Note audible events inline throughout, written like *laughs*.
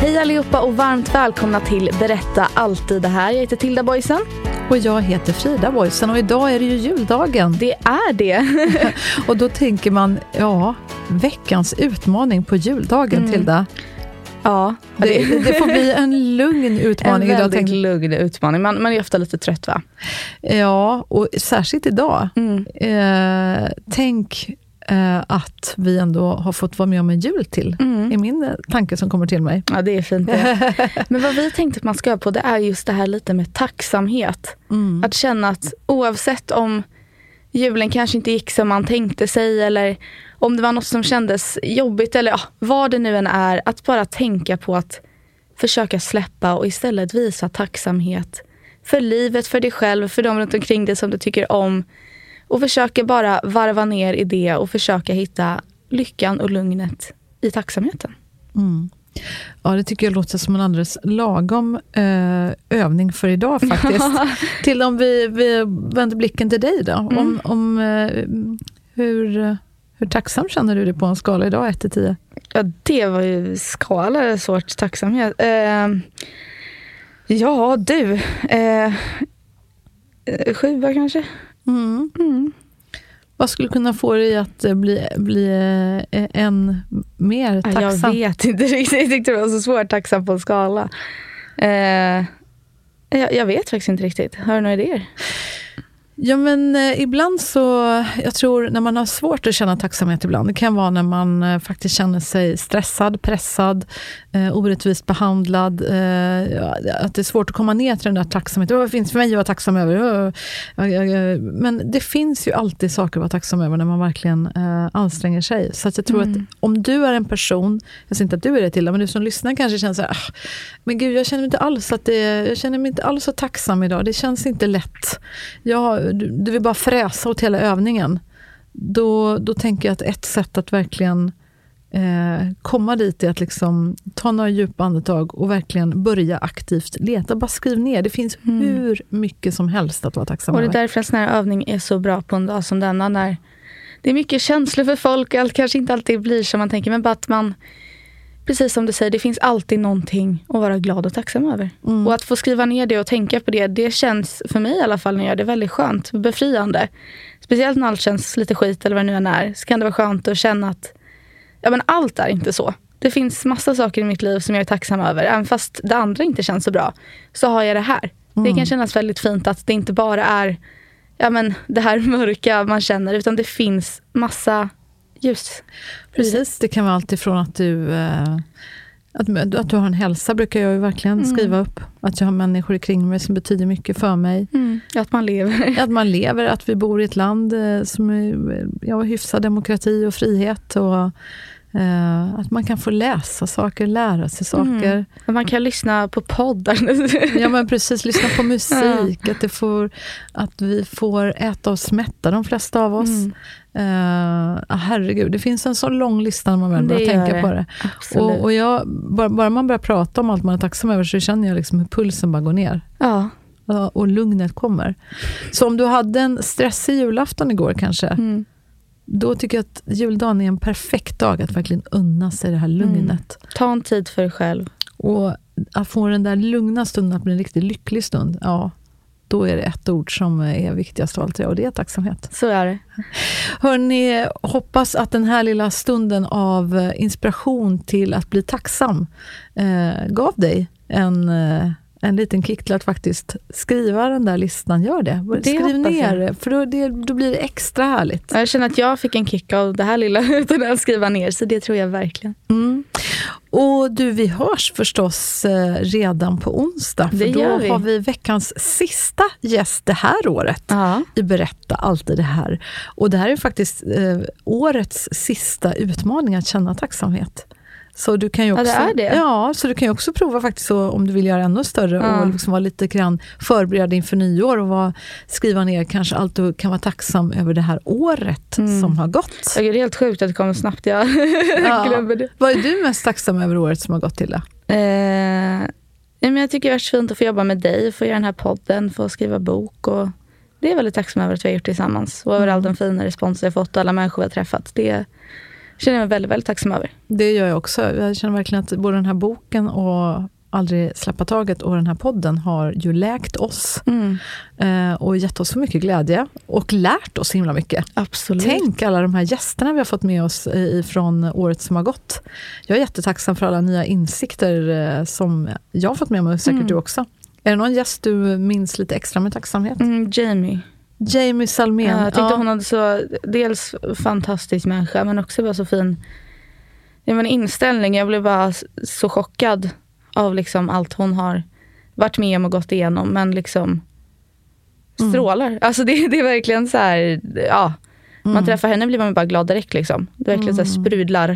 Hej allihopa och varmt välkomna till Berätta alltid det här. Jag heter Tilda Boysen. Och jag heter Frida Boysen och idag är det ju juldagen. Det är det. *laughs* *laughs* och då tänker man, ja, veckans utmaning på juldagen, Mm. Tilda. ja, Det, *laughs* det får bli en lugn en utmaning idag. väldigt tänker- lugn utmaning. Man, man är ofta lite trött va? Ja, och särskilt idag. Mm. Eh, tänk eh, att vi ändå har fått vara med om en jul till. Mm. är min eh, tanke som kommer till mig. Ja, det är fint det. *laughs* Men vad vi tänkte att man ska göra på det är just det här lite med tacksamhet. Mm. Att känna att oavsett om julen kanske inte gick som man tänkte sig eller om det var något som kändes jobbigt eller ja, vad det nu än är. Att bara tänka på att försöka släppa och istället visa tacksamhet för livet, för dig själv, för de runt omkring dig som du tycker om. Och försöka bara varva ner i det och försöka hitta lyckan och lugnet i tacksamheten. Ja, det tycker jag låter som en alldeles lagom eh, övning för idag *laughs* faktiskt. till om vi, vi vänder blicken till dig då. Mm. Om, om, eh, hur, hur tacksam känner du dig på en skala idag, 1 till 10? Ja, det var ju skala svårt tacksamhet. Eh, ja, du. Eh, sjua kanske? Mm. Mm. Vad skulle kunna få dig att eh, bli, bli eh, än mer Ja, tacksam? Jag vet inte *laughs* riktigt. Jag tyckte det var så svårt tacksam på en skala. Eh, jag, jag vet faktiskt inte riktigt. Har du några idéer? Ja, men eh, ibland så, jag tror när man har svårt att känna tacksamhet ibland, det kan vara när man eh, faktiskt känner sig stressad, pressad, eh, orättvist behandlad, eh, att det är svårt att komma ner till den där tacksamheten. Vad finns för mig att vara tacksam över? Men det finns ju alltid saker att vara tacksam över när man verkligen eh, anstränger sig. Så att jag tror att om du är en person, jag säger inte att du är det till men du som lyssnar kanske känner så här, ah, men gud, jag känner mig inte alls att det, jag känner mig inte alls så tacksam idag. Det känns inte lätt. Jag, du, du vill bara fräsa åt hela övningen. Då, då tänker jag att ett sätt att verkligen eh, komma dit är att liksom ta några djupa andetag och verkligen börja aktivt leta. Bara skriv ner. Det finns hur mycket som helst att vara tacksam Och det är över. därför en sån här övning är så bra på en dag som denna. När det är mycket känslor för folk och allt kanske inte alltid blir som man tänker. Men bara att man, precis som du säger, det finns alltid någonting att vara glad och tacksam över. Och att få skriva ner det och tänka på det, det känns för mig i alla fall när jag gör det väldigt skönt, befriande. Speciellt när allt känns lite skit eller vad det nu än är. Så kan det vara skönt att känna att ja, men allt är inte så. Det finns massa saker i mitt liv som jag är tacksam över. Även fast det andra inte känns så bra, så har jag det här. Det kan kännas väldigt fint att det inte bara är ja, men det här *laughs* mörka man känner, utan det finns massa ljus. Precis, det kan vara allt ifrån att du, eh, att, att du har en hälsa, brukar jag ju verkligen skriva upp. Att jag har människor kring mig som betyder mycket för mig. Att man lever. *laughs* Att man lever, att vi bor i ett land eh, som är ja, hyfsad demokrati och frihet. Och, eh, att man kan få läsa saker, lära sig saker. Att Man kan lyssna på poddar. *laughs* Ja men precis, lyssna på musik. Att, det får, att vi får äta oss mätta, de flesta av oss. Mm. Eh, herregud, det finns en så lång lista när man väl börjar tänka det. på det. Absolut. Och, och jag, bara, bara man börjar prata om allt man är tacksam över så känner jag liksom hur pulsen bara går ner. ja. Ja, Och lugnet kommer. Så om du hade en stressig julafton igår kanske, Mm. Då tycker jag att juldagen är en perfekt dag att verkligen unna sig det här lugnet. Ta en tid för dig själv. Och att få den där lugna stunden att bli en riktigt lycklig stund, ja, då är det ett ord som är viktigast av allt och det är tacksamhet. Så är det. Hörni, hoppas att den här lilla stunden av inspiration till att bli tacksam eh, gav dig en eh, en liten kick till att faktiskt skriva den där listan. Gör det. det Skriv ner det, för då, det, då blir det extra härligt. Jag känner att jag fick en kick av det här lilla *laughs* utan att skriva ner, så det tror jag verkligen. Mm. Och du, vi hörs förstås eh, redan på onsdag. För då vi. har vi veckans sista gäst det här året ja. i Berätta alltid det här. Och det här är faktiskt eh, årets sista utmaning att känna tacksamhet. Så du kan ju också, ja, det är det. Ja, så du kan ju också prova faktiskt om du vill göra ännu större ja. och liksom vara lite grann förberedd inför nyår och vara, skriva ner kanske allt du kan vara tacksam över det här året mm. som har gått. Det är helt sjukt att det kommer snabbt. Jag *laughs* ja. glömmer det. Vad är du mest tacksam över året som har gått till? Eh, men jag tycker det är fint att få jobba med dig, få göra den här podden, få skriva bok. Och det är jag väldigt tacksam över att vi har gjort tillsammans. Och över all den fina respons jag fått och alla människor vi har träffat. Det känner jag mig väldigt, väldigt tacksam över. Det gör jag också. Jag känner verkligen att både den här boken och Aldrig släppa taget och den här podden har ju läkt oss mm. eh, och gett oss så mycket glädje och lärt oss himla mycket. Absolut. Tänk alla de här gästerna vi har fått med oss från året som har gått. Jag är jättetacksam för alla nya insikter eh, som jag har fått med mig, säkert mm. du också. Är det någon gäst du minns lite extra med tacksamhet? Mm, Jamie. Jamie Salmén. Ja, jag tyckte ja. hon hade så, dels fantastisk människa, men också bara så fin ja, men inställning. Jag blev bara så chockad av liksom allt hon har varit med om och gått igenom. Men liksom strålar. Mm. Alltså det, det, är verkligen så här, ja. Man mm. träffar henne blir man bara glad direkt. Liksom. Det är verkligen mm. så sprudlar.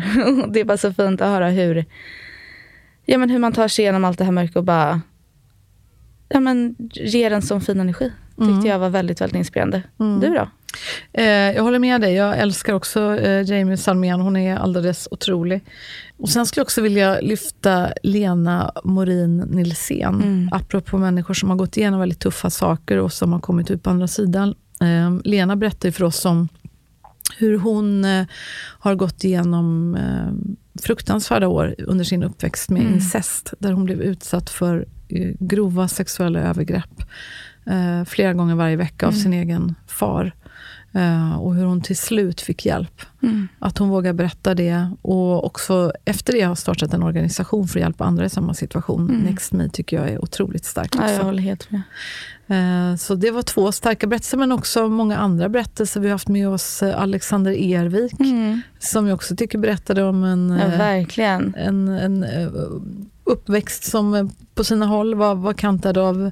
*laughs* det är bara så fint att höra hur, ja, men hur man tar sig igenom allt det här mörka och bara ja, men, ger en sån fin energi tyckte mm. jag var väldigt, väldigt inspirerande. Mm. Du då? Eh, jag håller med dig. Jag älskar också eh, Jamie Salmén. Hon är alldeles otrolig. Och sen skulle jag också vilja lyfta Lena Morin Nilsén. Mm. Apropå människor som har gått igenom väldigt tuffa saker och som har kommit ut på andra sidan. Eh, Lena berättar för oss om hur hon eh, har gått igenom fruktansvärda år under sin uppväxt med mm. incest. Där hon blev utsatt för grova sexuella övergrepp eh, flera gånger varje vecka mm. av sin egen far. Eh, och hur hon till slut fick hjälp. Mm. Att hon vågar berätta det. Och också efter det har startat en organisation för att hjälpa andra i samma situation. Mm. Next Me tycker jag är otroligt starkt. Ja, jag håller helt med. Eh, så det var två starka berättelser, men också många andra berättelser. Vi har haft med oss eh, Alexander Ervik, mm. som jag också tycker berättade om en, ja, verkligen. en, en uppväxt som på sina håll var, var kantad av,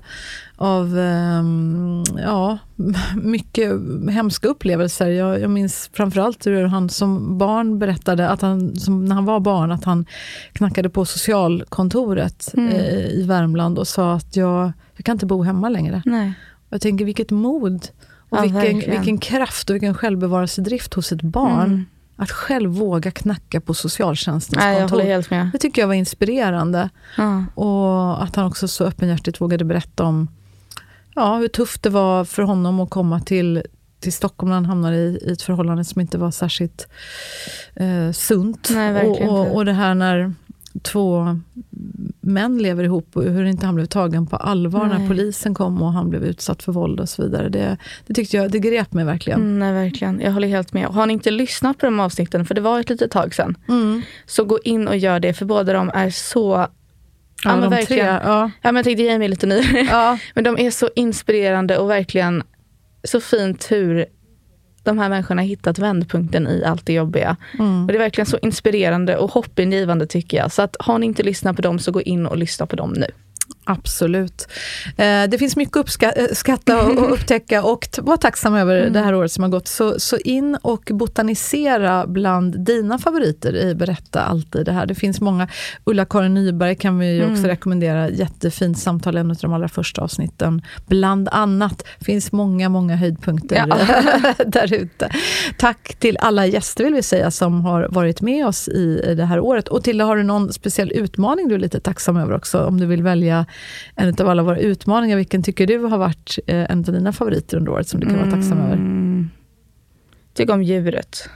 av um, ja, *laughs* mycket hemska upplevelser. Jag, jag minns framförallt hur han som barn berättade, att han, som, när han var barn, att han knackade på socialkontoret mm. eh, i Värmland och sa att jag, jag kan inte bo hemma längre. Nej. Jag tänker vilket mod och ja, vilken, vilken kraft och vilken självbevarelsedrift hos ett barn. Mm. Att själv våga knacka på socialtjänstens Nej, kontor. Jag helt med. Det tycker jag var inspirerande. Ja. Och att han också så öppenhjärtigt vågade berätta om ja, hur tufft det var för honom att komma till, till Stockholm när han hamnade i, i ett förhållande som inte var särskilt eh, sunt. Nej, och, och, och det här när två män lever ihop och hur inte han blev tagen på allvar nej. när polisen kom och han blev utsatt för våld och så vidare. Det, det tyckte jag, det grep mig verkligen. Mm, nej, verkligen. Jag håller helt med. Har ni inte lyssnat på de avsnitten, för det var ett litet tag sedan, mm. så gå in och gör det, för båda de är så Ja, ja, men verkligen. Tre, ja. ja, men jag tänkte ge mig lite ny. Ja. *laughs* men de är så inspirerande och verkligen så fint hur de här människorna har hittat vändpunkten i allt det jobbiga. Mm. Och Det är verkligen så inspirerande och hoppingivande tycker jag. Så att har ni inte lyssnat på dem så gå in och lyssna på dem nu. Absolut. Eh, det finns mycket att uppskatta och, och upptäcka och vara tacksam över mm. det här året som har gått. Så, så in och botanisera bland dina favoriter i Berätta alltid det här. Det finns många. Ulla-Karin Nyberg kan vi mm. också rekommendera. Jättefint samtal, en av de allra första avsnitten. Bland annat. finns många, många höjdpunkter ja. *laughs* där ute. Tack till alla gäster vill vi säga som har varit med oss i det här året. Och till har du någon speciell utmaning du är lite tacksam över också? Om du vill välja en av alla våra utmaningar. Vilken tycker du har varit eh, en av dina favoriter under året som du kan vara tacksam över? Mm. Tycker om djuret.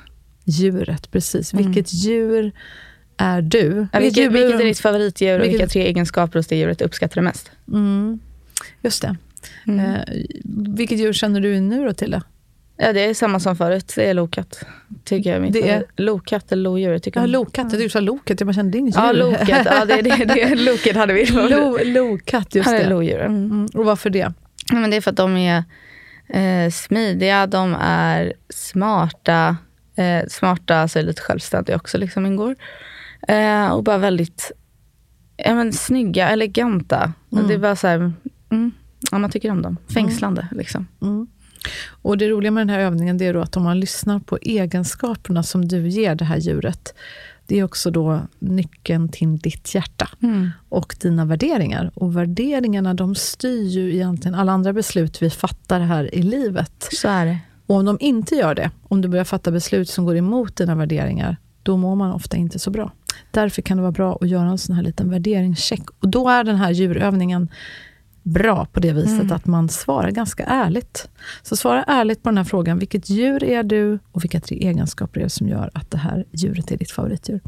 Djuret, precis. Mm. Vilket djur är du? Ja, vilket, vilket, är ditt favoritdjur och vilka tre egenskaper hos det djuret uppskattar du mest? Mm. Just det. Mm. Eh, vilket djur känner du nu då till det? Ja, det är samma som förut. Det är lokatt. Tycker jag. Mitt Det är-. Lokatt eller lodjur. Tycker Ja, jag. lokatt. Jag tyckte du sa loket. Jag bara kände, det inget Ja, loket. Ja, det, det, det, loket hade vi. Lo, lokatt, just Han är det. lodjur. Mm. Mm. Och varför det? Ja, men det är för att de är eh, smidiga, de är smarta. Eh, smarta, så är lite självständiga också, liksom ingår. Eh, och bara väldigt ja, men, snygga, eleganta. Det är bara så här, mm, ja, man tycker om dem. Fängslande, liksom. Och det roliga med den här övningen är då att om man lyssnar på egenskaperna som du ger det här djuret, det är också då nyckeln till ditt hjärta och dina värderingar. Och värderingarna de styr ju egentligen alla andra beslut vi fattar här i livet. Så är det. Och om de inte gör det, om du börjar fatta beslut som går emot dina värderingar, då mår man ofta inte så bra. Därför kan det vara bra att göra en sån här liten värderingscheck. Och då är den här djurövningen bra på det viset att man svarar ganska ärligt. Så svara ärligt på den här frågan. Vilket djur är du och vilka tre egenskaper är det som gör att det här djuret är ditt favoritdjur?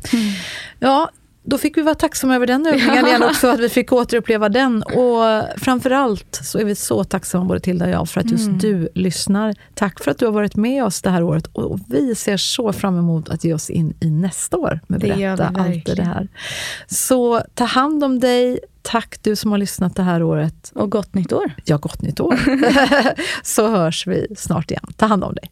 Ja, då fick vi vara tacksamma över den övningen igen också, att vi fick återuppleva den. Och framförallt så är vi så tacksamma, både Tilda och jag, för att just du lyssnar. Tack för att du har varit med oss det här året. Och vi ser så fram emot att ge oss in i nästa år med Berätta allt det här. Så ta hand om dig. Tack du som har lyssnat det här året. Och gott nytt år. Ja, gott nytt år. *laughs* *laughs* så hörs vi snart igen. Ta hand om dig.